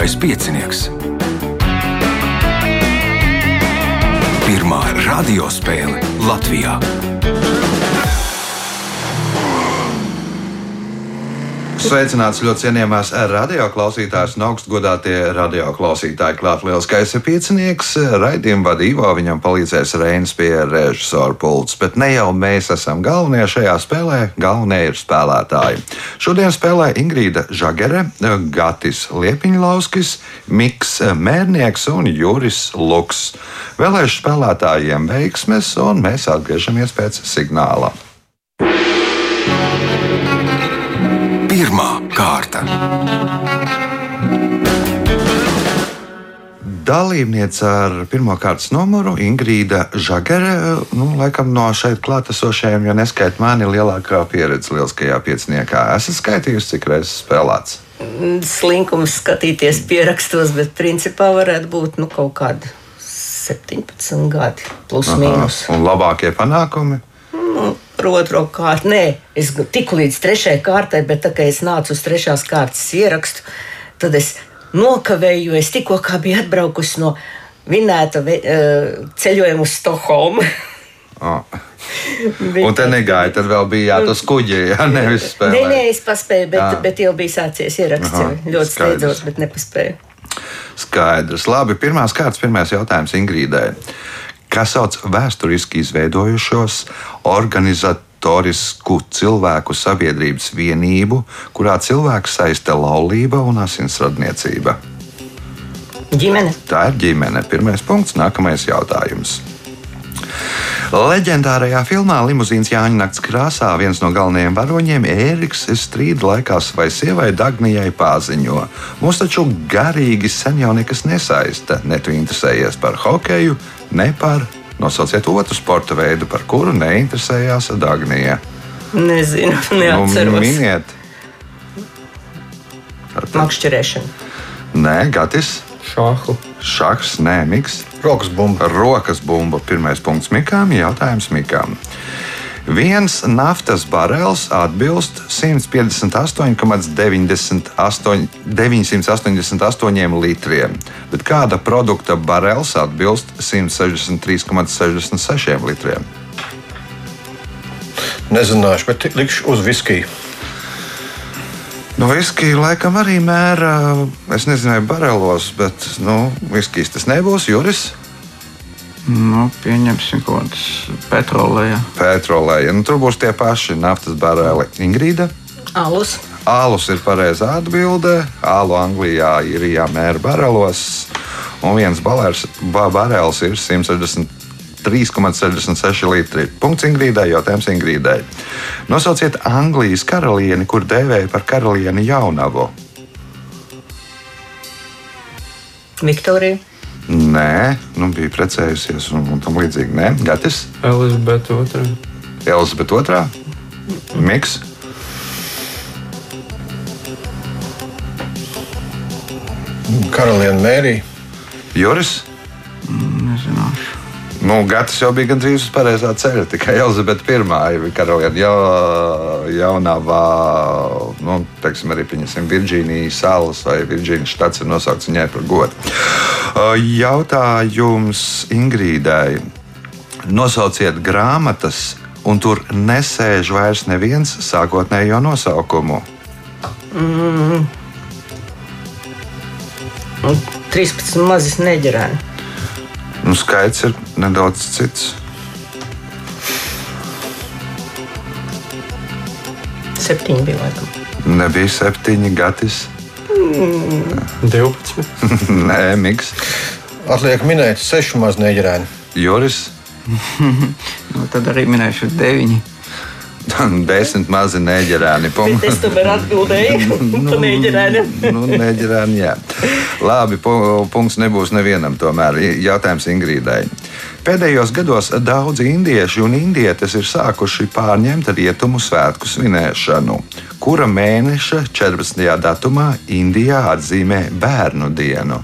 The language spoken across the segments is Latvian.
Lieliskais piecinieks. Pirmā radiospēle Latvijā. Sveicināts ļoti cienījamās radioklausītājas un augstgadātie radioklausītāji. Klāt lielskais piecinieks, raidījuma vadībā viņam palīdzēs Reinas pie režisora pults. Bet ne jau mēs esam galvenie šajā spēlē, galvenie ir spēlētāji. Šodien spēlē Ingrīda Žagere, Gatis Liepiņlauskis, Miks Mērnieks un Juris Luks. Vēlēšu spēlētājiem veiksmes, un mēs atgriežamies pēc signāla. Pirmā kārta. Dalībniece ar pirmā kārtas numuru Ingrīda Žagere. Nu, laikam no šeit klātesošajiem, ja neskaitām mani, lielākā pieredze lieliskajā pieciniekā. Esat skaitījusi, cik reizes spēlēts? Slinkums skatīties pierakstos, bet principā varētu būt nu, kaut kādi 17 gadi plus Aha, mīnus. Un labākie panākumi? Nu, par otro kārtu. Nē, es tiku līdz trešajai kārtai, bet tā kā es nācu uz trešās kārtas ierakstu, tad es nokavēju, jo es tikko biju atbraukusi no vinēta ceļojuma uz Stokholmu. Oh. Un te negāja, tad vēl bija jāatos kuģi, ja nevis spēlēt. Nē, nē, es paspēju, bet, jā. bet jau bija sācies ieraksts. Aha, ļoti steidzot, bet nepaspēju. Skaidrs. Labi, pirmās kārtas, pirmais jautājums Ingrīdai kas sauc vēsturiski izveidojušos organizatorisku cilvēku sabiedrības vienību, kurā cilvēks saista laulība un asinsradniecība. Ģimene. Tā ir ģimene. Pirmais punkts, nākamais jautājums. Leģendārajā filmā Limuzīns Jāņa nakts krāsā viens no galvenajiem varoņiem, Ēriks, strīda laikā savai sievai Dagnijai pāziņo. Mums taču garīgi sen jau nekas nesaista. Ne tu interesējies par hokeju, ne par nosauciet otru sporta veidu, par kuru neinteresējās Dagnija. Nezinu, neatceros. Nu, miniet. Makšķerēšana. Nē, Gatis. Šāhu. Šachs, nē, Miks. Rokas bumba. Rokas bumba. Pirmais punkts Mikām. Jautājums Mikām. Viens naftas barels atbilst 158,988 litriem, bet kāda produkta barels atbilst 163,66 litriem? Nezināšu, bet likšu uz viskiju. Nu, viskiju laikam arī mēra, es nezinu, barelos, bet nu, viskijas tas nebūs. Juris? Nu, pieņemsim, kaut kādas petrolēja. Petrolēja. Nu, tur būs tie paši naftas bareli. Ingrīda? Alus. Alus ir pareizā atbilde. Alu Anglijā ir jāmēra barelos. Un viens balers, barels ir 163,66 litri. Punkts Ingrīdai, jautājums Ingrīdai. Nosauciet Anglijas karalieni, kur dēvēja par karalieni jaunavu. Viktorija. Nē, nu, bija precējusies un, un tam līdzīgi. Nē, Gatis. Elizabete II. Elizabete II. Miks. Karaliene Mērija. Juris. Nu, Gatis jau bija gandrīz uz pareizā ceļa. Tikai Elizabete I karaliene. Ja, jaunavā, nu, teiksim, arī Virģīnijas salas vai Virģīnijas štats ir nosaukts viņai par godu. Jautājums Ingrīdai. Nosauciet grāmatas, un tur nesēž vairs neviens sākotnējo nosaukumu. Mm. 13 mazas neģerēni. Nu, skaits ir nedaudz cits. Septiņi bija laikam. Nebija septiņi gadus. Mm. 12. Nē, Miks. Atliek minēt sešu mazneģerēnu. Joris. nu, tad arī minēšu deviņi. Desmit mazi neģerēni. Bet es tomēr atbildēju nu, par neģerēni. nu, neģerēni, jā. Labi, punkts nebūs nevienam tomēr. Jautājums Ingrīdai. Pēdējos gados daudzi indieši un indietes ir sākuši pārņemt rietumu svētku svinēšanu, kura mēneša 14. datumā Indijā atzīmē bērnu dienu.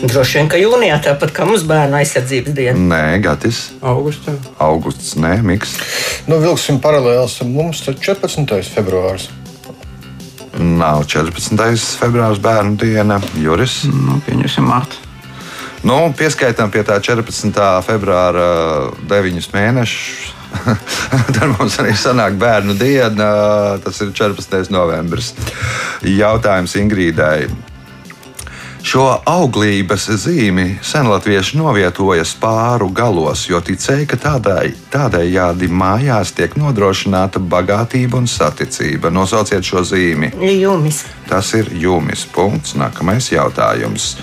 Droši vien, ka jūnijā tāpat kā mums bērnu aizsardzības diena. Nē, Gatis. Augustā. Augusts, nē, Miks. Nu, vilksim paralēlus ar mums, tad 14. februāris. Nav 14. februāris bērnu diena, Juris. Nu, pieņemsim Martu. Nu, pieskaitām pie tā 14. februāra 9 mēnešus. Tad mums arī sanāk bērnu diena, tas ir 14. novembris. Jautājums Ingrīdai. Šo auglības zīmi senlatvieši novietoja spāru galos, jo ticēja, ka tādai, tādējādi mājās tiek nodrošināta bagātība un saticība. Nosauciet šo zīmi. Jumis. Tas ir jūmis. Punkts. Nākamais jautājums.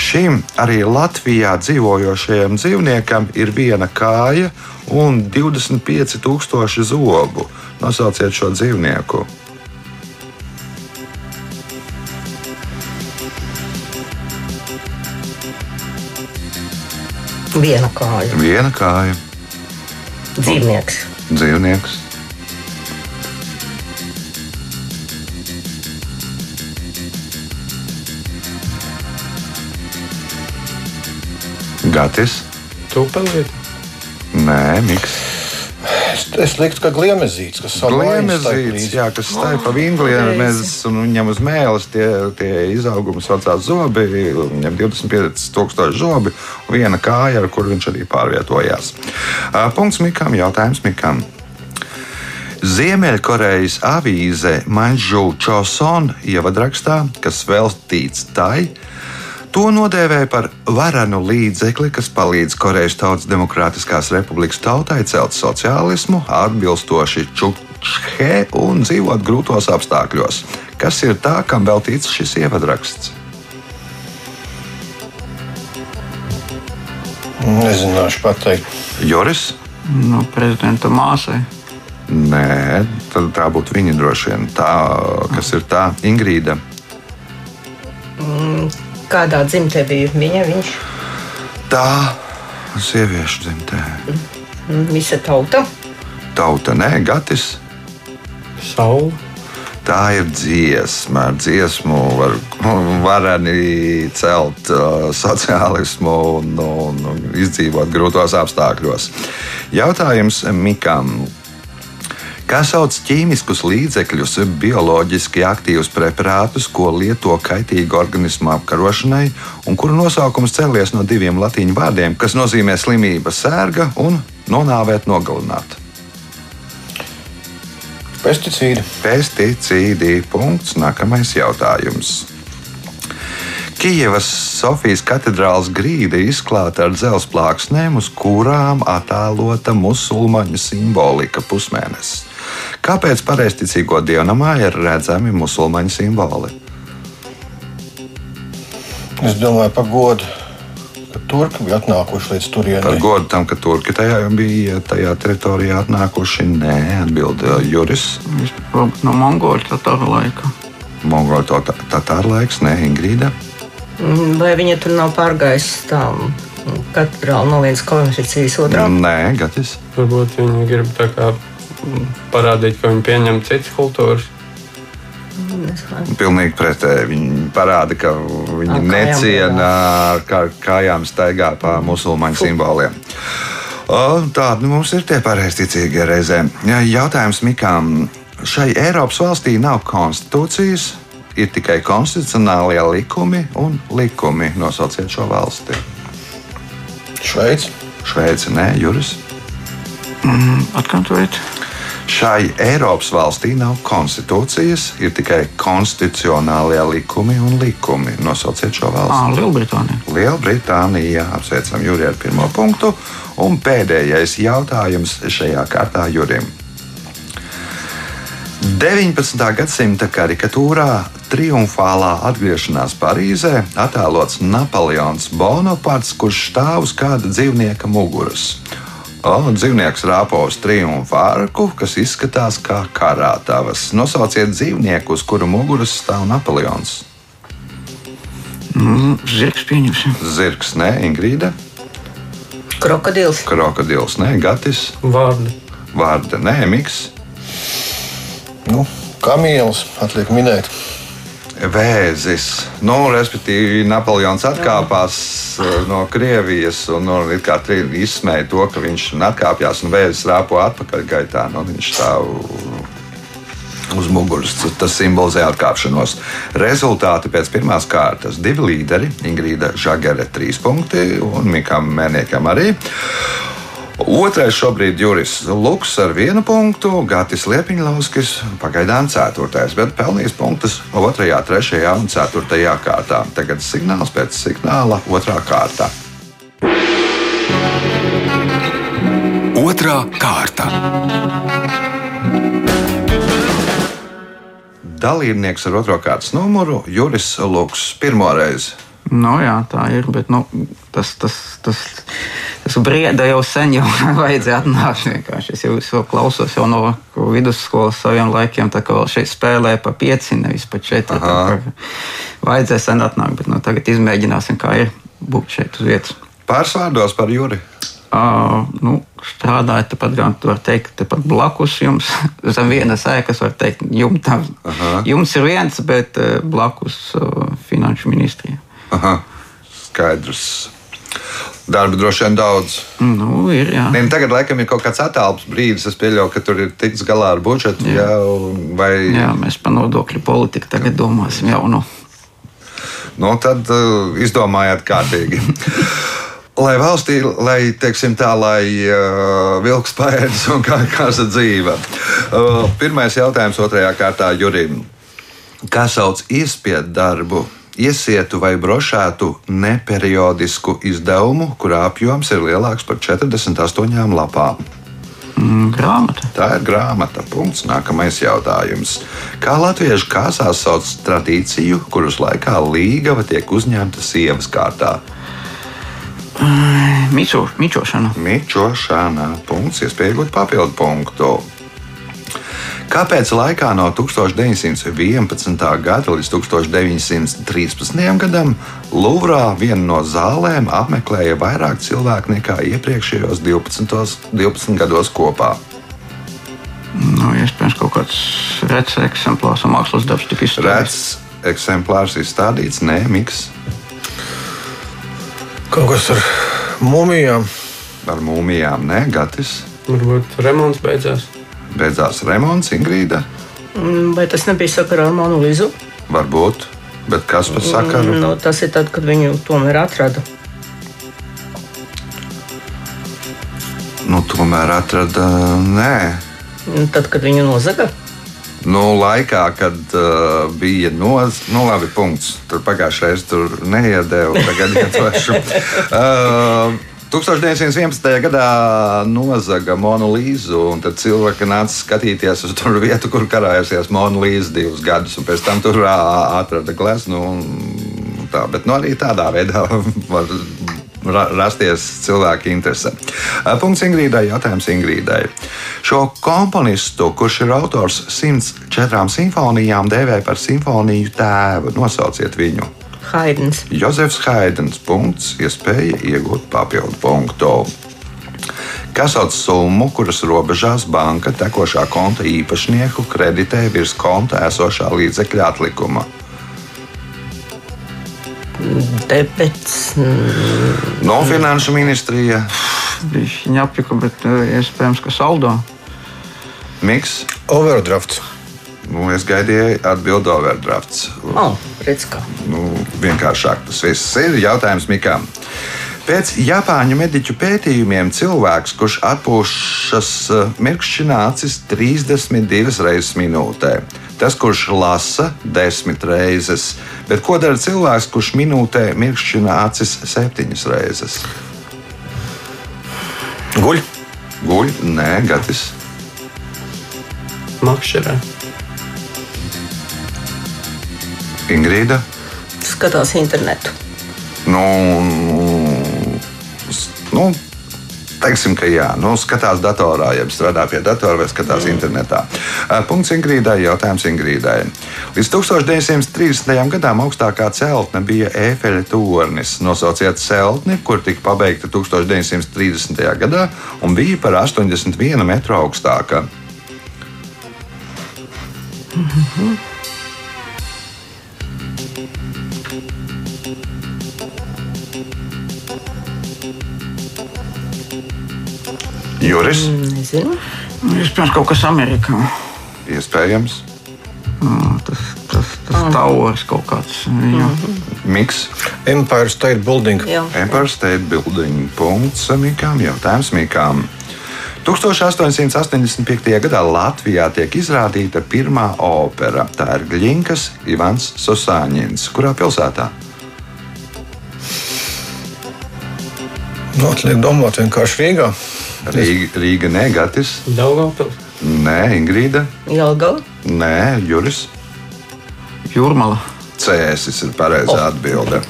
Šim arī Latvijā dzīvojošajam dzīvniekam ir viena kāja un 25,000 zobu. Nosauciet šo dzīvnieku. Viena kāja. Viena kāja, Dzīvnieks. dzīvnieks. Gatis? Tūpelīte. Nē, miks. Es, liktu, ka gliemezīts, kas Gliemezīts, jā, kas stāv pa vingliemezītes un viņam uz mēles tie, tie izaugumi saucās zobi, viņam 25 tūkstoši zobi un viena kāja, ar kur viņš arī pārvietojās. Punkts Mikam, jautājums Mikam. Ziemeļkorejas avīze Manžu Choson ievadrakstā, kas veltīts tai, To nodēvēja par varenu līdzekli, kas palīdz Korejas Tautas Demokrātiskās Republikas tautai celt sociālismu, atbilstoši čukhe un dzīvot grūtos apstākļos. Kas ir tā, kam veltīts šis ievadraksts? Nezināšu pateikt. Joris? Nu, prezidenta māsai. Nē, tā būtu viņa droši vien. Tā, kas ir tā, Ingrīda. Kādā dzimtē bija viņa? Viņš Tā, sieviešu dzimtē. Mm, visa tauta. Tauta, nē, Gatis. Saula. Tā ir dziesma. Ar dziesmu var vareni celt uh, sociālismu un, un, un izdzīvot grūtos apstākļos. Jautājums Mikam. Kā sauc ķīmiskus līdzekļus, bioloģiski aktīvus preparātus, ko lieto kaitīgu organismu apkarošanai, un kuru nosaukums cēlies no diviem latīņu vārdiem, kas nozīmē slimība, sērga un nonāvēt, nogalināt? Pesticīdi. Pesticīdi. Punkts. Nākamais jautājums. Kijevas Sofijas katedrālas grīda izklāta ar dzelzceļa plāksnēm, uz kurām attēlota musulmaņu simbolika pusmēnesis. Kāpēc pareizticīgo dievnamā ir redzami musulmaņu simboli? Es domāju, par godu, ka turki bija atnākuši līdz Par turienei. godu tam, ka turki tajā bija tajā teritorijā atnākuši, nē, atbildēja Juris. Varbūt no Mongoļu tatāru laika. Mongoļu tatāru laiks, nē, Ingrīda. Mm, Vai viņa tur nav pārgājusi tā katedrāla no vienas konfekcijas otrā? Nē, Gatis. Varbūt viņi grib tā kā parādīt, ka viņi pieņem citas kultūras. Pilnīgi pretēji. Viņi parāda, ka viņi Ar kājām neciena ar kā, kājām staigā pa musulmaņu simboliem. Tādi nu, mums ir tie pareizticīgie reizēm. Jautājums Mikām. Šai Eiropas valstī nav konstitūcijas, ir tikai konstitucionālie likumi un likumi. Nosauciet šo valsti. Šveici. Šveice, nē, Juris. Atkārtojiet. Šai Eiropas valstī nav konstitūcijas, ir tikai konstitucionālie likumi un likumi. Nosauciet šo valsti. Lielbritānija. Lielbritānija. Apsveicam Juriju ar pirmo punktu. Un pēdējais jautājums šajā kārtā Jurim. 19. gadsimta karikatūrā triumfālā atgriešanās Parīzē attēlots Napoleons Bonaparts, kurš stāv uz kāda dzīvnieka muguras. O, dzīvnieks rāpo uz triumfa arku, kas izskatās kā karātavas. Nosauciet dzīvnieku, uz kura muguras stāv Napoleons. Mm, Zirgs pieņemsim. Zirgs, nē, Ingrīda, Krokodils. krokodils, nē, Gatis, Vārdi. Vārda, nē, Miks. Nu, kamielis atliek minēt. Vēzis. Nu, respektīvi, Napoleons atkāpās uh, no Krievijas un nu, izsmēja to, ka viņš atkāpjas un vēzis rāpo atpakaļ gaitā. Nu, viņš stāv uz muguras. Tas simbolizē atkāpšanos. Rezultāti pēc pirmās kārtas divi līderi - Ingrīda Žagere, trīs punkti un Mikam Mēniekam arī. Otrais šobrīd ir Juris Luks ar vienu punktu, Gatis Liepiņlauskis pagaidām ceturtais, bet pelnījis punktus otrajā, trešajā un ceturtajā kārtā. Tagad signāls pēc signāla otrā kārta. Otra kārta. Dalībnieks ar otro kārtas numuru Juris Luks pirmo reizi. Nu, jā, tā ir. Bet nu, tas, tas, tas, tas brieda jau sen jau vajadzēja atnākt. Vienkārši. Es jau, jau klausos jau no vidusskolas saviem laikiem, tā kā vēl šeit spēlēja pa pieci, nevis pa četri. Vajadzēja sen atnākt, bet nu, tagad izmēģināsim, kā ir būt šeit uz vietas. Pāris vārdos par Juri. Uh, nu, strādājot tepat, gan var teikt, tepat blakus jums, zem vienas ēkas, var teikt, jumtam. Aha. Jums ir viens, bet uh, blakus uh, finanšu ministrijai. Aha, skaidrs. Darba droši vien daudz. Nu, ir. Ne, nu tagad, laikam, ir kaut kāds attēlus brīdis. Es pieļauju, ka tur ir tiks galā ar budžetu. Jā. Jā, vai, jā, mēs par nodokļu politiku tagad domāsim jau. Nu. Nu, tad uh, izdomājiet kārtīgi. lai valstī, lai, teiksim, tā, lai uh, vilks paēdis un kā kāza dzīve. Uh, pirmais jautājums otrajā kārtā Jurim. Kā sauc iespiedu darbu? Iesietu vai brošētu neperiodisku izdevumu, kurā apjoms ir lielāks par 48 lapām. Mm, grāmata. Tā ir grāmata. Punkts. Nākamais jautājums. Kā latviešu kāsās sauc tradīciju, kuras laikā līgava tiek uzņemta sievas kārtā? Mičo, mičošana. Mičošana. Punkts. Iespēja iegūt papildu punktu. Kāpēc laikā no 1911. gada līdz 1913. gadam Luvrā vienu no zālēm apmeklēja vairāk cilvēku nekā iepriekšējos 12, 12 gados kopā? Nu, iespējams, kaut kāds rets eksemplārs un mākslas darbs tika izstrādāts. Rets eksemplārs izstādīts, nē, miks Kaut kas ar mumijām. ar mūmijām, nē, gatis. Varbūt remonts beidzās. Beidzās remonts, Ingrīda. Mm, Vai tas nebija sakarā ar Manu Lizu? Varbūt, bet kas par sakaru? Nu, tas ir tad, kad viņu tomēr atrada. Nu, tomēr atrada, nē. Un Tad, kad viņu nozaga, Nu, laikā, kad uh, bija noz... nu, labi, punkts. Tur pagājušajā reizē tur neiedēvu, tagad ietvašu. Uh, 1911. gadā nozaga Monolīzu, un tad cilvēki nāca skatīties uz to vietu, kur karājusies Monolīza divus gadus, un pēc tam tur atrada gleznu. Tā, bet nu, arī tādā veidā var ra rasties cilvēka interese. Punkts Ingrīdai, jautājums Ingrīdai. Šo komponistu, kurš ir autors 104 simfonijām, dēvē par simfoniju tēvu. Nosauciet viņu. Haidens. Jozefs Haidens. Punkts, iespēja iegūt papildu punktu. Kas sauc summu, kuras robežās banka tekošā konta īpašnieku kreditē virs konta esošā līdzekļa atlikuma? Debets. mm, No finanšu ministrija Viņa apjuka, bet eh, iespējams, ka saldo. Miks. Overdrafts. Nu, es gaidīju atbildi overdrafts. Oh. Nu, vienkāršāk tas viss ir. Jautājums Mikam. Pēc Japāņu mediķu pētījumiem cilvēks, kurš atpūšas eh, mirkšķina acis 32 reizes minūtē. Tas, kurš lasa 10 reizes, bet ko dara cilvēks, kurš minūtē mirkšķina acis 7 reizes? Guļ. Guļ, nē, gatis. Makšķerē. Ingrīda. Skatās internetu. Nu, nu, teiksim, ka jā, nu, skatās datorā, ja strādā pie datora vai skatās mm. internetā. Punkts Ingrīdai, jautājums Ingrīdai. Līdz 1930. gadam augstākā celtne bija Ēfeļa tornis. Nosauciet celtni, kur tika pabeigta 1930. gadā un bija par 81 metru augstāka. Juris, Nezinu. Iespējams, kaut kas Amerikā. iespējams, Ā, Tas, tas, tas tauris kaut kāds. Jā. Miks, Empire State Building. Jā. Empire State Building. Punkts Mikām, jautājums Mikām. 1885. gadā Latvijā tiek izrādīta pirmā opera. Tā ir Gļinkas Ivans Sosāņins. Kurā pilsētā? Nu, Atliek domāt vienkārši Rīgā. Rīga, Rīga negatis, Daugavpils. nē, Ingrīda, Jelgava. nē, Juris. Jūrmala. Cēsis ir pareizā atbilde.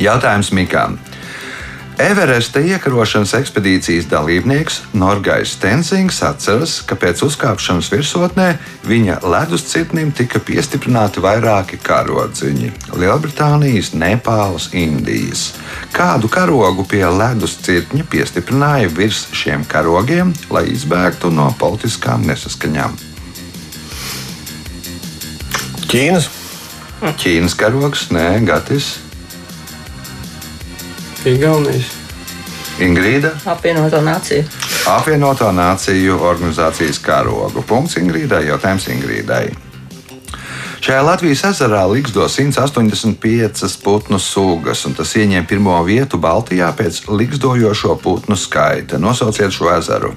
Jautājums Mikām. Everesta iekarošanas ekspedīcijas dalībnieks Norgais Tensings atceras, ka pēc uzkāpšanas virsotnē viņa ledus cirtnim tika piestiprināti vairāki karodziņi - Lielbritānijas, Nepāles, Indijas. Kādu karogu pie ledus cirtņa piestiprināja virs šiem karogiem, lai izbēgtu no politiskām nesaskaņām? Ķīnas. Ķīnas karogs, nē, Gatis, Igaunijas. Ingrīda. Apvienoto nāciju. apvienoto nāciju organizācijas karogu. Punkts Ingrīdai, jautājums Ingrīdai. Šajā Latvijas ezerā liksto 185 putnu sugas, un tas ieņem pirmo vietu Baltijā pēc likstojošo putnu skaita. Nosauciet šo ezeru.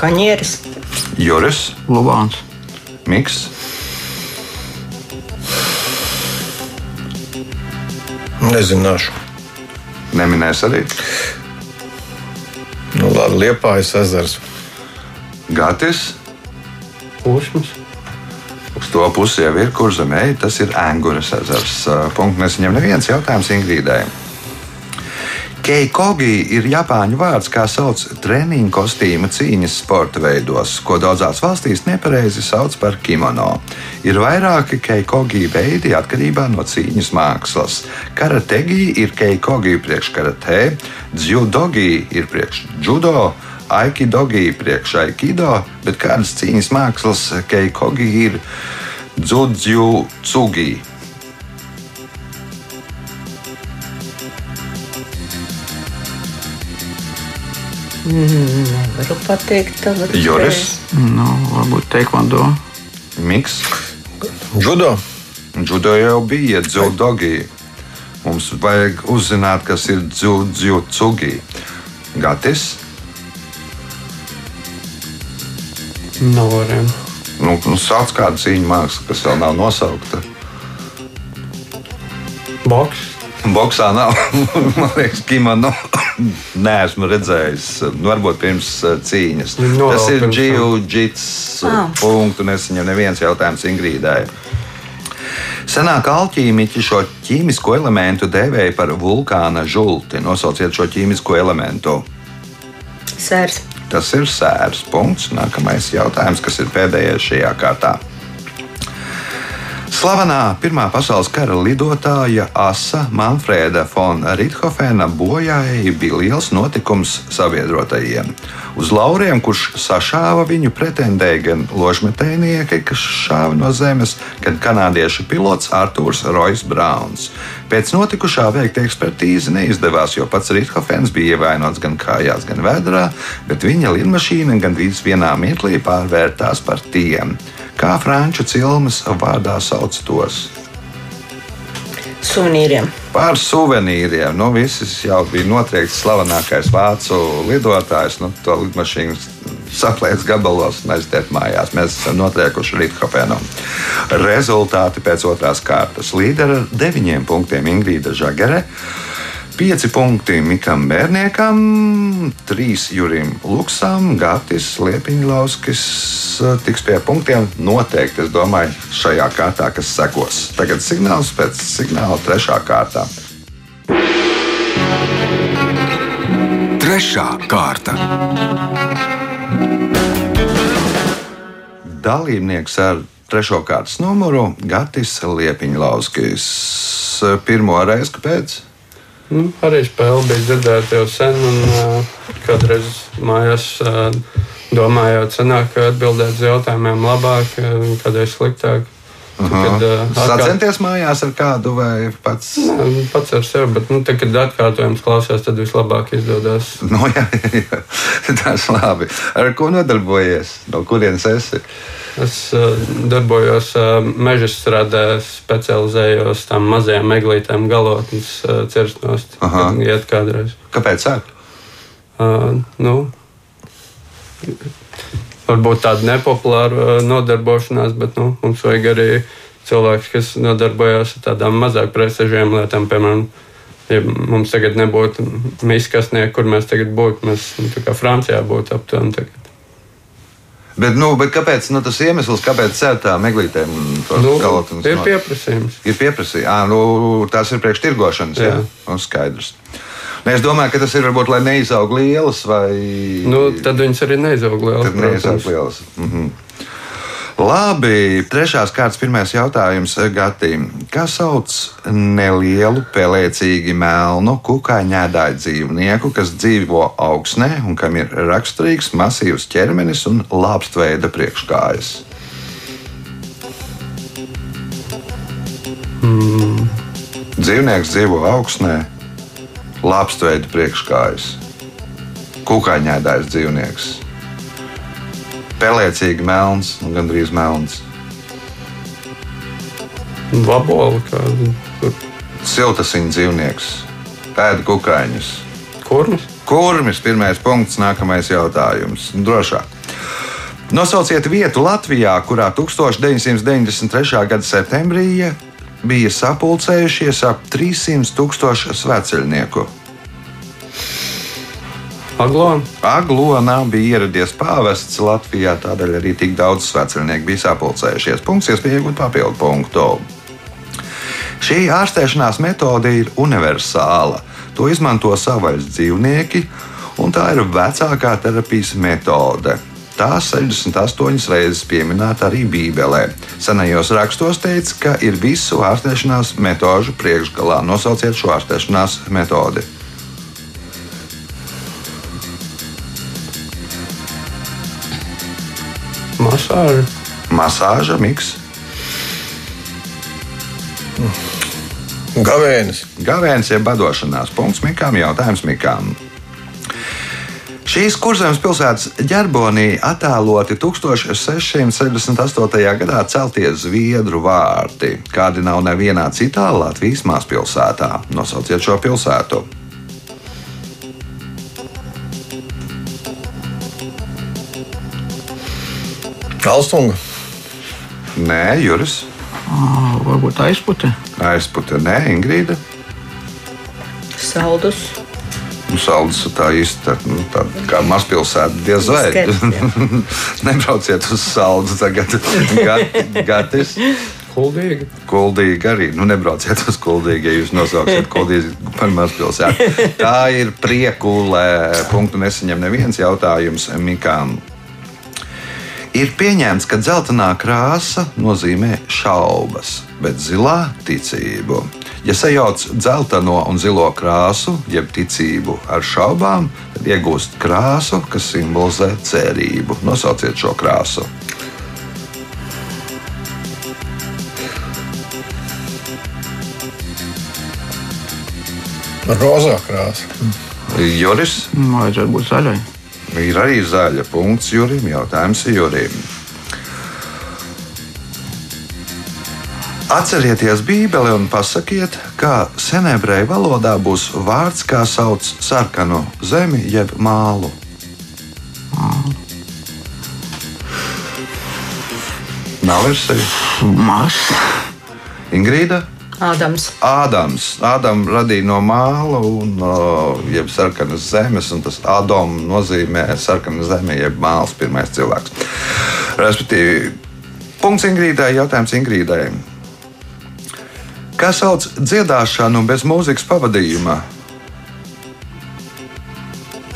Kaņieris. Juris, Lubāns. Miks, Nezināšu. neminēs arī Nu, labi, Liepājas ezers. Gatis. Usmas. Uz to pusi jau ir, kur zem ej, tas ir Angūras ezers. Punkts nesaņem neviens jautājums Ingrīdai. Keikogi ir japāņu vārds, kā sauc treniņu kostīmu cīņas sporta veidos, ko daudzās valstīs nepareizi sauc par kimono. Ir vairāki keikogi veidi atkarībā no cīņas mākslas. Karategi ir keikogi priekš karatē, dzudogi ir priekš judo, aikidogi priekš aikido, bet kādas cīņas mākslas keikogi ir dzudzu cugi. Nevaru pateikt tagad. Juris, Nu, varbūt teikvando. Miks. Judo. Judo jau bija dzudogi. Mums vajag uzzināt, kas ir dzudzugi. Gatis. Variantu. Nu, nu, sauc kādu cīņu mākslu, kas vēl nav nosaukta. Boks. Boksā nav. Man liekas, kimono neesmu redzējis. Nu, Varbūt pirms uh, cīņas. Nu, Tas ir tam. jiu-jitsu Ah. punktu. Nesaņem neviens jautājums Ingrīdai. Senāk alķīmiķi šo ķīmisko elementu dēvēja par vulkāna žulti. Nosauciet šo ķīmisko elementu. Sērs. Tas ir sērs punkts. Nākamais jautājums, kas ir pēdējais šajā kārtā. Slavenā Pirmā pasaules kara lidotāja Asa Manfrēda Fona Rithofena bojājai bija liels notikums sabiedrotajiem. Uz lauriem, kurš sašāva viņu, pretendēja gan ložmetējnieki, kas šāva no zemes, gan kanādiešu pilots Arthurs Royce Browns. Pēc notikušā veikta ekspertīze neizdevās, jo pats Rithofens bija ievainots gan kājās, gan vēdrā, bet viņa lidmašīna gandrīz vienā mirklī pārvērtās par tiem. Kā franču cilmes vārdā sauc tos? Suvenīriem. Par suvenīriem. Nu, viss jau bija notriekts slavenākais vācu lidotājs. Nu, to lidmašīnu saplēst gabalos un aiziet mājās. Mēs esam notriekuši Rīthofenu. Rezultāti pēc otrās kārtas. Līdera ar deviņiem punktiem Ingrīda Žagere. Pieci punkti Mikam Bērniekam, trīs Jurim Luksam, Gatis Liepiņlauskis eh, tiks pie punktiem noteikti, es domāju, šajā kārtā, kas sekos. Tagad signāls pēc signāla trešā kārtā. Trešā kārta. Dalībnieks ar trešo kārtas numuru Gatis Liepiņlauskis. Pirmo reizi, kāpēc? Nu, arī spēle bija dzirdēta jau sen, un uh, kādreiz mājās uh, domājot, sanāk, ka atbildēt uz jautājumiem labāk, eh, kādreiz sliktāk. Kad, uh, atkārt... Sacenties mājās ar kādu vai pats? Nē, pats ar sevi, bet, nu, tad, kad atkārtojums klausās, tad vislabāk izdodas. No, jā, jā, tas labi. Ar ko nodarbojies? No kurienes esi? Es uh, darbojos uh, meža strādē, specializējos tam mazajām meglītēm, galotnes uh, cirstnos. Aha. Iet kādreiz. Kāpēc? Uh, nu, varbūt tāda nepopulāra uh, nodarbošanās, bet nu, mums vajag arī cilvēks, kas nodarbojas ar tādām mazāk prestižiem lietām. Piemēram, ja mums tagad nebūtu miskasnieki, kur mēs tagad būtu, mēs nu, tā kā Francijā būtu aptuveni. Bet, nu, bet kāpēc nu, tas iemesls, kāpēc cēlīt tā meglītēm? tos Nu, ir pieprasījums. Ir pieprasījums. Ah, nu, tās ir priekš tirgošanas. Jā, jā. Nu, skaidrs. Ne, es domāju, ka tas ir varbūt, lai neizaug lielas vai. Nu, tad viņas arī neizaug liels. Tad neizaug lielas. Mhm. Labi, trešās kārtas pirmais jautājums Gatim. Kā sauc nelielu, pelēcīgi melnu, kukaiņēdāju dzīvnieku, kas dzīvo augsnē un kam ir raksturīgs masīvs ķermenis un lāpstveida priekškājas? Mm. Dzīvnieks dzīvo augsnē, lāpstveida priekškājas. Kukaiņēdājs dzīvnieks. Pelēcīgi melns un gandrīz melns. Vabola kāda. Siltasiņa dzīvnieks. Pēda kukaiņus. kurmis. Kurmis pirmais punkts, nākamais jautājums. Drošāk. Nosauciet vietu Latvijā, kurā 1993. gada septembrī bija sapulcējušies ap 300 tūkstoši sveceļnieku. Aglona. Aglonā bija ieradies pāvests Latvijā, tādēļ arī tik daudz sveceļnieku bija sapulcējušies. Punkts, iespēja iegūt papildu punktu. Šī ārstēšanās metode ir universāla. To izmanto savvaļas dzīvnieki, un tā ir vecākā terapijas metode. Tā 68 reizes pieminēta arī Bībelē. Senajos rakstos teikts, ka ir visu ārstēšanās metožu priekšgalā. Nosauciet šo ārstēšanās metodi. Masāža. Masāža, miks, Gavēnis. Gavēns ir badošanās punkts Mikām, jautājums Mikām. Šīs kurzemes pilsētas ģerbonī attēloti 1668. gadā celtie zviedru vārti, kādi nav nevienā citā Latvijas mazpilsētā. Nosauciet šo pilsētu. Alstunga. Nē, Juris, Ā, Varbūt aizputē. aizpūta, nē, Ingrīda. Saldus. Nu, Saldus tā īsti tā, nu, tā kā mazpilsēta diez vai. Nebrauciet uz saldu tagad. Gat- Gatis. Kuldīgi. Kuldīgi arī. Nu, nebrauciet uz kuldīgi, ja jūs nosauksiet kuldīgi par mazpilsētu. Tā ir priekulē. Punktu nesaņem neviens jautājums Mikām. Ir pieņemts, ka dzeltenā krāsa nozīmē šaubas, bet zilā - ticību. Ja sajauc dzelteno un zilo krāsu, jeb ticību ar šaubām, tad iegūst krāsu, kas simbolizē cerību. Nosauciet šo krāsu. Rozā krāsa. Joris Vajadzētu būt zaļai. Ir arī zaļa punkts Jurim. Jautājums Jurim. Atcerieties Bībeli un pasakiet, kā senebreju valodā būs vārds, kā sauc sarkanu zemi jeb mālu. Nav versija. Mars. Ingrīda. Ādams. Ādams. Ādams radīja no māla, un, jeb sarkanas zemes, un tas Ādams nozīmē sarkana zeme, jeb māls, pirmais cilvēks. Respektīvi, punkts Ingrīdai, jautājums Ingrīdai. Kā sauc dziedāšanu bez mūzikas pavadījuma?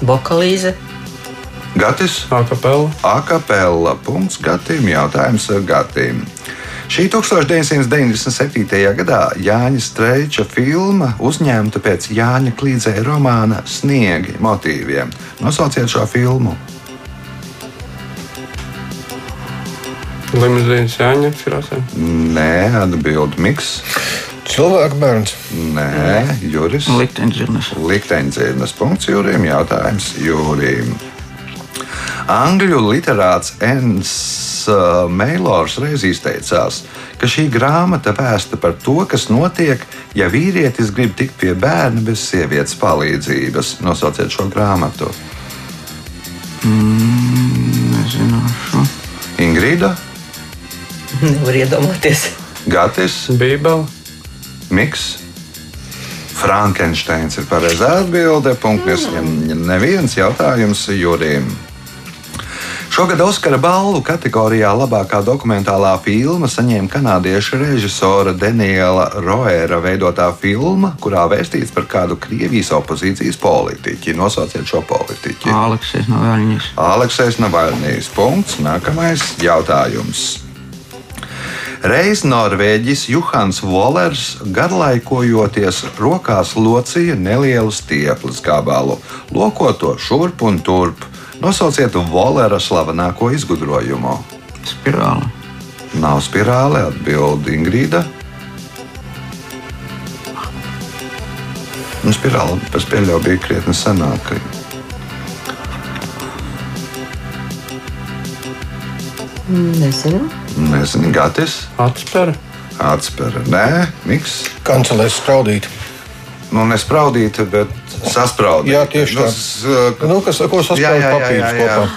Vokalīze. Gatis, Akapela. Akapela. Punkts Gatim, jautājums Gatim. Šī 1997. gadā Jāņa Streiča filma uzņemta pēc Jāņa Klīdzēja romāna Sniegi motīviem. Nosauciet šo filmu. Limuzīnas jāņem krāsā. Nē, atbild Miks. Cilvēku bērns. Nē, Juris. Likteņģirnes. Likteņdzirnas punkts Jūrim. Jautājums Jūrim. Angļu literāts Ens Meilors reiz izteicās, ka šī grāmata vēsta par to, kas notiek, ja vīrietis grib tikt pie bērna bez sievietes palīdzības. Nosauciet šo grāmatu. Nezināšu. Ingrīda, Nevar iedomāties. Gatis, Bībele. Miks. Frankensteins ir pareizā atbilde. Punkts nesaņem neviens jautājums Jurim. Šogad Oskara balvu kategorijā labākā dokumentālā filma saņēma kanādiešu režisora Daniela Roera veidotā filma, kurā vēstīts par kādu Krievijas opozīcijas politiķi. Nosauciet šo politiķi. Aleksijas no Vēļņas. Aleksējs Navalnijas punkts. Nākamais jautājums. Reiz Norvēģis Juhans Volers garlaikojoties rokās locīja nelielu stieples gabalu, lokot to šurp un turp. Nosauciet Volera slavenāko izgudrojumu. Spirāli. Nav spirāli, atbild Ingrīda. Nu, spirāli pēc pieļauju bija krietni senāka. Nezinu. Nezinu, Gatis, Atspēra. atspēra. Nē, miks. Kancelēs spraudīt. Nu, nespraudīt, bet saspraudīt. Jā, tieši tā. Nu, s- Nu, kas, ko jā, jā. kopā?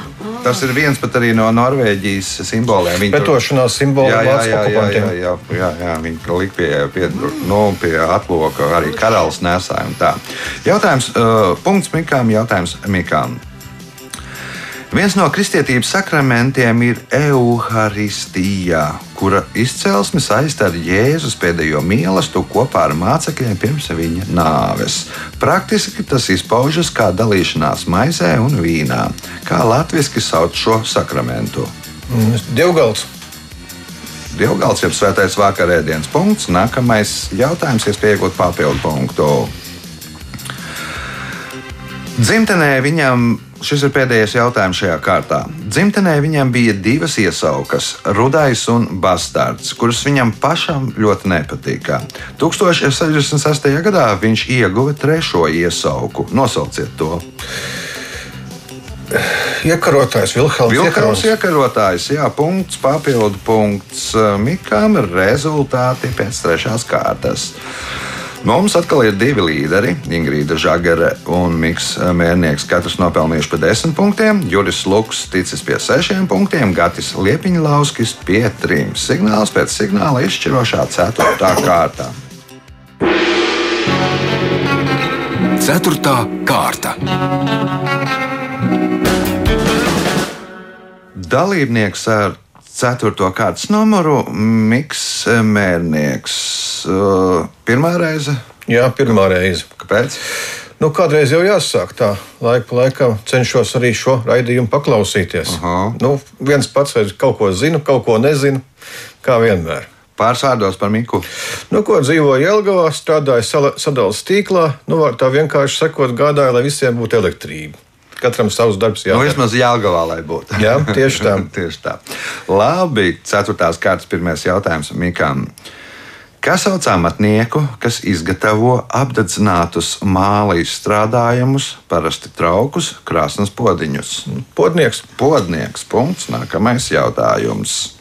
Tas ir viens pat arī no Norvēģijas simboliem. Viņi tur- Pretošanās simboli Jā, jā, jā, jā, jā, jā, jā, jā, tur lika pie, pie, nu, pie atloka arī karalis nesāja un tā. Jautājums, uh, punkts Mikām, jautājums Mikām. Viens no kristietības sakramentiem ir evaharistija, kura izcelsme saistīta ar Jēzus pēdējo mīlestību kopā ar mācekļiem pirms viņa nāves. Praktiski tas izpaužas kā dalīšanās maizē un vīnā. Kā latviešu sauc šo sakramentu? Mm, Dievgals. Dievgals jau svētais vakarēdienas punkts. Nākamais jautājums, iespēja iegūt papildu punktu. Dzimtenē viņam, šis ir pēdējais jautājums šajā kārtā. Dzimtenē viņam bija divas iesaukas, rudais un bastards, kuras viņam pašam ļoti nepatika. 1066. gadā viņš ieguva trešo iesauku. Nosauciet to. Iekarotājs. Vilkāns Iekarons. iekarotājs, jā, punkts, papildu punkts Mikam, rezultāti pēc trešās kārtas. Mums atkal ir divi līderi, Ingrīda Zagare un Miks Mērnieks. Katrs nopelnījuši pa desmit punktiem, Juris Luks ticis pie sešiem punktiem, Gatis Liepiņa Lauskis pie trim. Signāls pēc signāla izšķirošā ceturtā kārtā. Ceturtā kārta. Dalībnieks ar 4. kārtas numuru Miks Mērnieks. Uh, Pirmā reize. Jā, pirmā reize. Kāpēc? Nu, kādreiz jau jāsāk tā, laika pa laikam cenšos arī šo raidījumu paklausīties. Aha. Nu, viens pats kaut ko zinu, kaut ko nezinu, kā vienmēr. Pārsvārdos par Miku. Nu, ko dzīvoju Jelgavā, strādāju sadales tīklā, nu, tā vienkārši sakot, gādāju, lai visiem būtu elektrība. Katram savs darbs Nu, jādara. vismaz Jālgavā, lai būtu. Jā, tieši tā. tieši tā. Labi, ceturtās kārtas pirmais jautājums Mikam. Kas sauc amatnieku, kas izgatavo apdedzinātus māla izstrādājumus, parasti traukus, krāsnes podiņus? Podnieks. Podnieks. Punkts. Nākamais jautājums.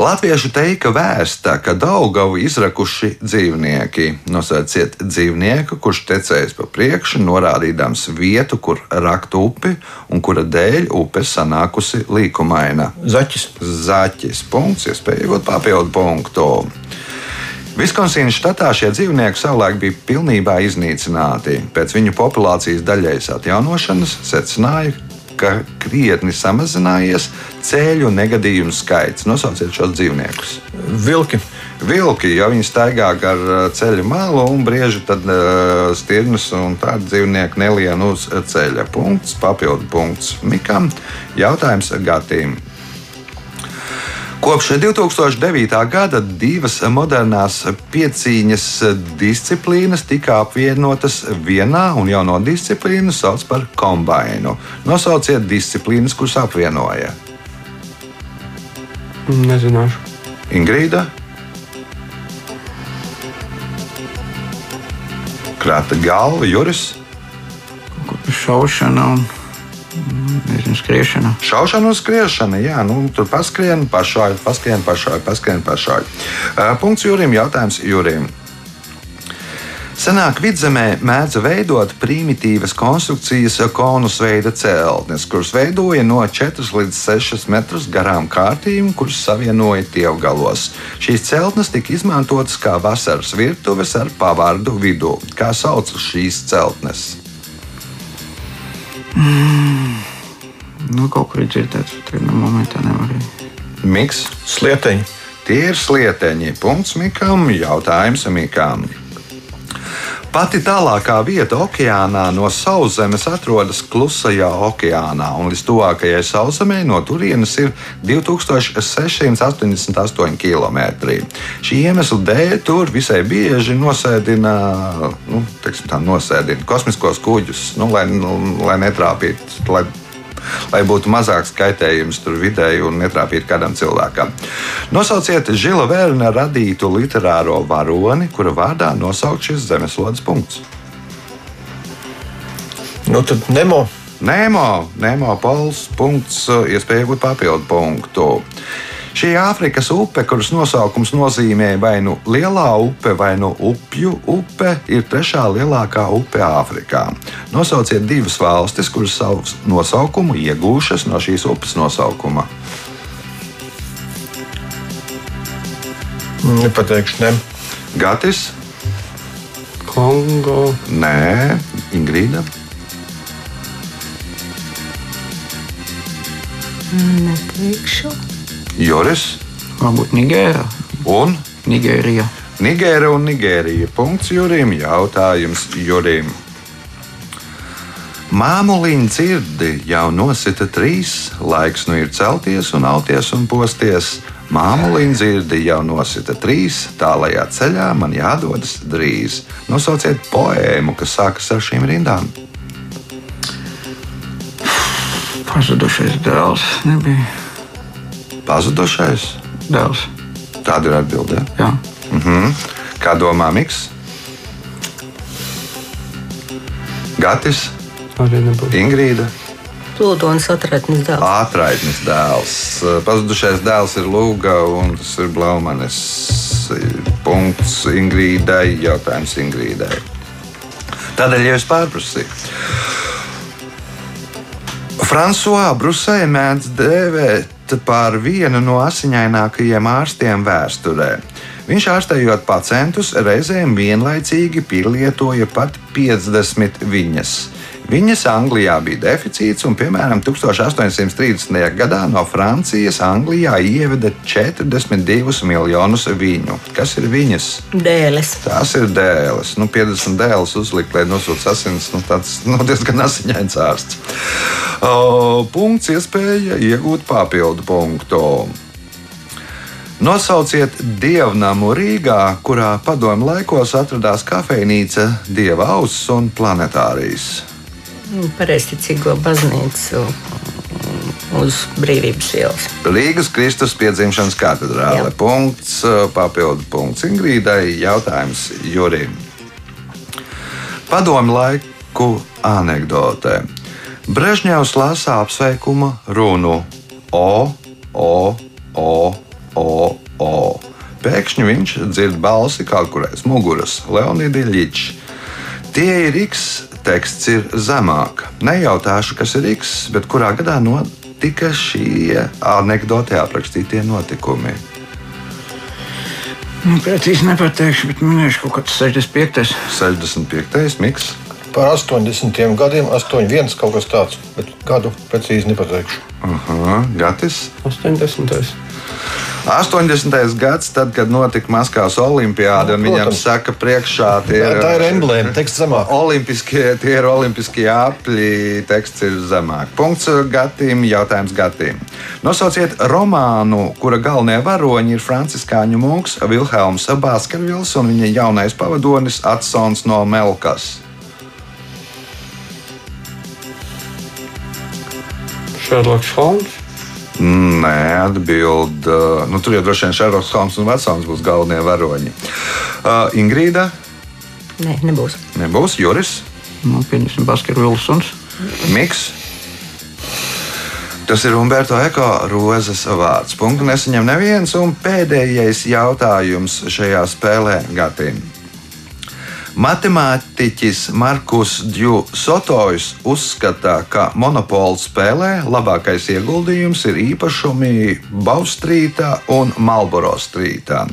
Latviešu teika vēsta, ka Daugavu izrakuši dzīvnieki. Nosauciet dzīvnieku, kurš tecējis pa priekšu, norādīdams vietu, kur rakt upi un kura dēļ upe sanākusi līkumaina. Zaķis. Zaķis. Punkts, iespēja iegūt papildu punktu. Viskonsīnas štatā šie dzīvnieki savulaik bija pilnībā iznīcināti. Pēc viņu populācijas daļējas atjaunošanas secināja, ka krietni samazinājies ceļu negadījumu skaits. Nosauciet šos dzīvniekus. Vilki. Vilki, ja viņi staigā gar uh, ceļa malu un brieži, tad uh, stirnas un tādi dzīvnieki nelien uz ceļa. Punkts, papildu punkts Mikam. Jautājums Gatīm. Kopš 2009. gada divas modernās piecīņas disciplīnas tika apvienotas vienā, un jauno disciplīnu sauc par kombināciju. Nosauciet disciplīnas, kuras apvienoja. Nezināšu. Ingrīda. Krāta galva, Juris. Šaušana un nezinu, skriešana. Šaušana un skriešana, jā, nu, tur paskrien, pašādi, paskrien, pašādi, paskrien, pašādi. Uh, punkts Jurim, jautājums Jurim. Senāk vidzemē mēdza veidot primitīvas konstrukcijas konus veida celtnes, kuras veidoja no 4 līdz 6 metrus garām kārtīm, kuras savienoja tievgalos. Šīs celtnes tika izmantotas kā vasaras virtuves ar pavārdu vidū. Kā sauc šīs celtnes? Nu, kaut kur ir dzirdēts, bet vienā momentā nevarēja. Miks, Slieteņi. tie ir slieteņi. Punkts Mikam, jautājums Mikam. Pati tālākā vieta okeānā no sauszemes atrodas Klusajā okeānā, un līdz tuvākajai sauszemē no turienes ir 2688 km. Šī iemesla dēļ tur visai bieži nosēdina, nu, tā, nosēdina kosmiskos kuģus, nu, lai, nu, lai netrāpītu. Lai lai būtu mazāks kaitējums tur vidēji un netrāpītu kādam cilvēkam. Nosauciet Žila Vērna radītu literāro varoni, kura vārdā nosaukt šis zemeslodes punkts. Nu, tad Nemo. Nemo, Nemo pols, punkts, iespēja iegūt papildu punktu. Šī Āfrikas upe, kuras nosaukums nozīmē vai nu lielā upe, vai nu upju upe, ir trešā lielākā upe Āfrikā. Nosauciet divas valstis, kuras savu nosaukumu iegūšas no šīs upes nosaukuma. Nepateikšu, ne. Gatis, Kongo. Nē, Ingrīda, Neteikšu. Joris Varbūt Nigērā. un Nigērija. Nigēra un Nigērija. Punkts Jurim, jautājums Jurim. Māmuliņa dzirdi jau nosita trīs, laiks nu ir celties un auties un posties. Māmuliņa dzirdi jau nosita trīs, tālajā ceļā man jādodas drīz. Nosauciet poēmu, kas sākas ar šīm rindām. Pazudušais dēls. Nebija Pazudušais. dēls. Tāda ir atbildē. Jā. Mhm. Kā domā Miks? Gatis. Ingrīda. Plūdonis atradnis dēls. Ātraitnis dēls. Pazudušais dēls ir Lūga un tas ir Blaumanis. Punkts Ingrīdai. Jautājums Ingrīdai. Tādēļ jau es pārprasīju. Frančiskā Brusē mēdz dēvēt par vienu no asiņainākajiem ārstiem vēsturē. Viņš ārstējot pacientus reizēm vienlaicīgi pielietoja pat 50 viņas. Viņas Anglijā bija deficīts, un, piemēram, 1830. gadā no Francijas Anglijā ieveda 42 miljonus viņu. Kas ir viņas? Dēles. Tās ir dēles. Nu, 50 dēles uzlikt, lai nosūtītu asins. Nu, tāds nu, diezgan asiņains ārsts. O, punkts, iespēja iegūt papildu punktu. Nosauciet dievnamu Rīgā, kurā padomu laikos atradās kafejnīca, dieva auss un planetārijas. Pareizticīgo baznīcu uz brīvības ielas. Rīgas Kristus piedzimšanas katedrāle. Jā. Punkts, papildu punkts Ingrīdai. Jautājums Jurim. Padomu laiku anekdotē. Brežņevs lasa apsveikuma runu O, O, O, O, O. Pēkšņi viņš dzird balsi kaut kur aiz muguras - Leonīda Ļičs. Tie ir X, teksts ir zemāk. Nejautāšu, kas ir X, bet kurā gadā notika šie anekdotē aprakstītie notikumi. Nu, precīzi nepateikšu, bet minēšu kaut kāds 65. 65. miks. Par 80 gadiem, 81 kaut kas tāds, bet gadu precīzi nepateikšu. Aha, Gatis. 80. 80. gads, tad, kad notika Maskavas olimpiāda, un Nu, viņam saka, priekšā tie Tā, tā ir emblēma, teksts zemāk. Olimpiskie, tie ir olimpiskie apļi, teksts ir zemāk. Punkts Gatim, jautājums Gatim. Nosauciet romānu, kura galvenie varoņi ir franciskāņu mūks Vilhelms Baskervils un viņa jaunais pavadonis Atsons no Melkas. Šerloks Holmes. Nē, atbild. Nu, tur jau droši vien Šerloks Holms un Vatsons būs galvenie varoņi. Uh, Ingrīda Nē, nebūs. nebūs, Juris, Nu, pieņemsim, Baskets Vilsons. Miks. Tas ir Umberto Eko rozes vārds. Punktu nesaņem neviens. Un pēdējais jautājums šajā spēlē Gatim. Matemātiķis Markus Džu Sotojs uzskata, ka monopolu spēlē labākais ieguldījums ir īpašumi Baustrītā un Marlboro strītā.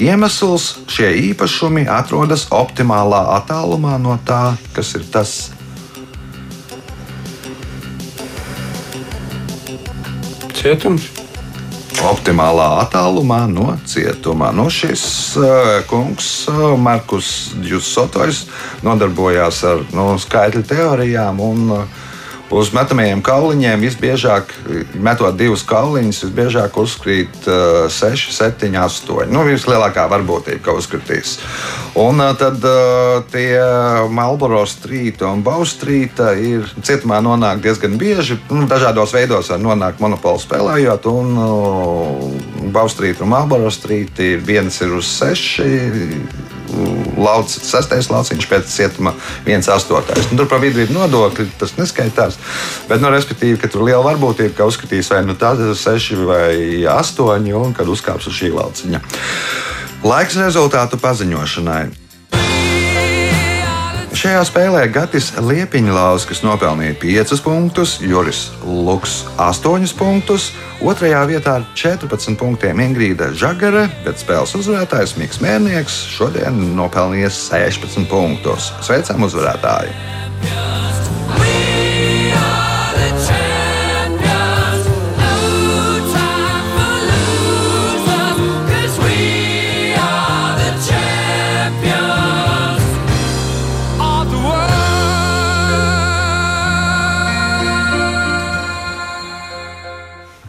Iemesls šie īpašumi atrodas optimālā attālumā no tā, kas ir tas. Cietums. Optimālā attālumā no cietuma. Nu, šis uh, kungs, uh, Markus Jusotojs, nodarbojās ar nu, skaitļu teorijām. Un, uh, Uz metamajiem kauliņiem visbiežāk, metot divus kauliņus, visbiežāk uzkrīt uh, 6, 7, 8. Nu, vislielākā varbūtība, ka uzkritīs. Un uh, tad uh, tie Marlboro strīta un Baustrīta ir cietumā nonāk diezgan bieži. Nu, dažādos veidos var nonākt monopolu spēlējot. Un uh, Baustrīta un Marlboro strīta viens ir uz 6 lauciņš, sastais lauciņš pēc cietuma, viens astotais. Nu, tur pa vidu ir nodokļi, tas neskaitās. Bet, nu, respektīvi, ka tur liela varbūtība, ka uzskatīs vai nu tāda ir seši vai astoņi, un kad uzkāps uz šī lauciņa. Laiks rezultātu paziņošanai. Šajā spēlē Gatis Liepiņlauskas nopelnīja 5 punktus, Juris Luks 8 punktus, otrajā vietā ar 14 punktiem Ingrīda Žagare, bet spēles uzvarētājs Mikls Mērnieks šodien nopelnījis 16 punktus. Sveicam uzvarētāju!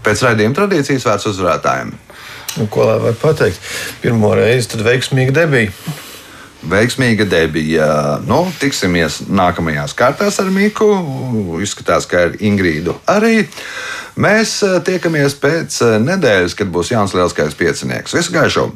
Pēc raidījuma tradīcijas vērts uzvarētājiem. Nu, ko lai var pateikt? Pirmo reizi tad veiksmīgi debija. Veiksmīga debija. Nu, tiksimies nākamajās kārtās ar Miku. Izskatās, ka ar Ingrīdu arī. Mēs eh, tiekamies pēc eh, nedēļas, kad būs Jānis Lielskais piecinieks. Visu gaišu!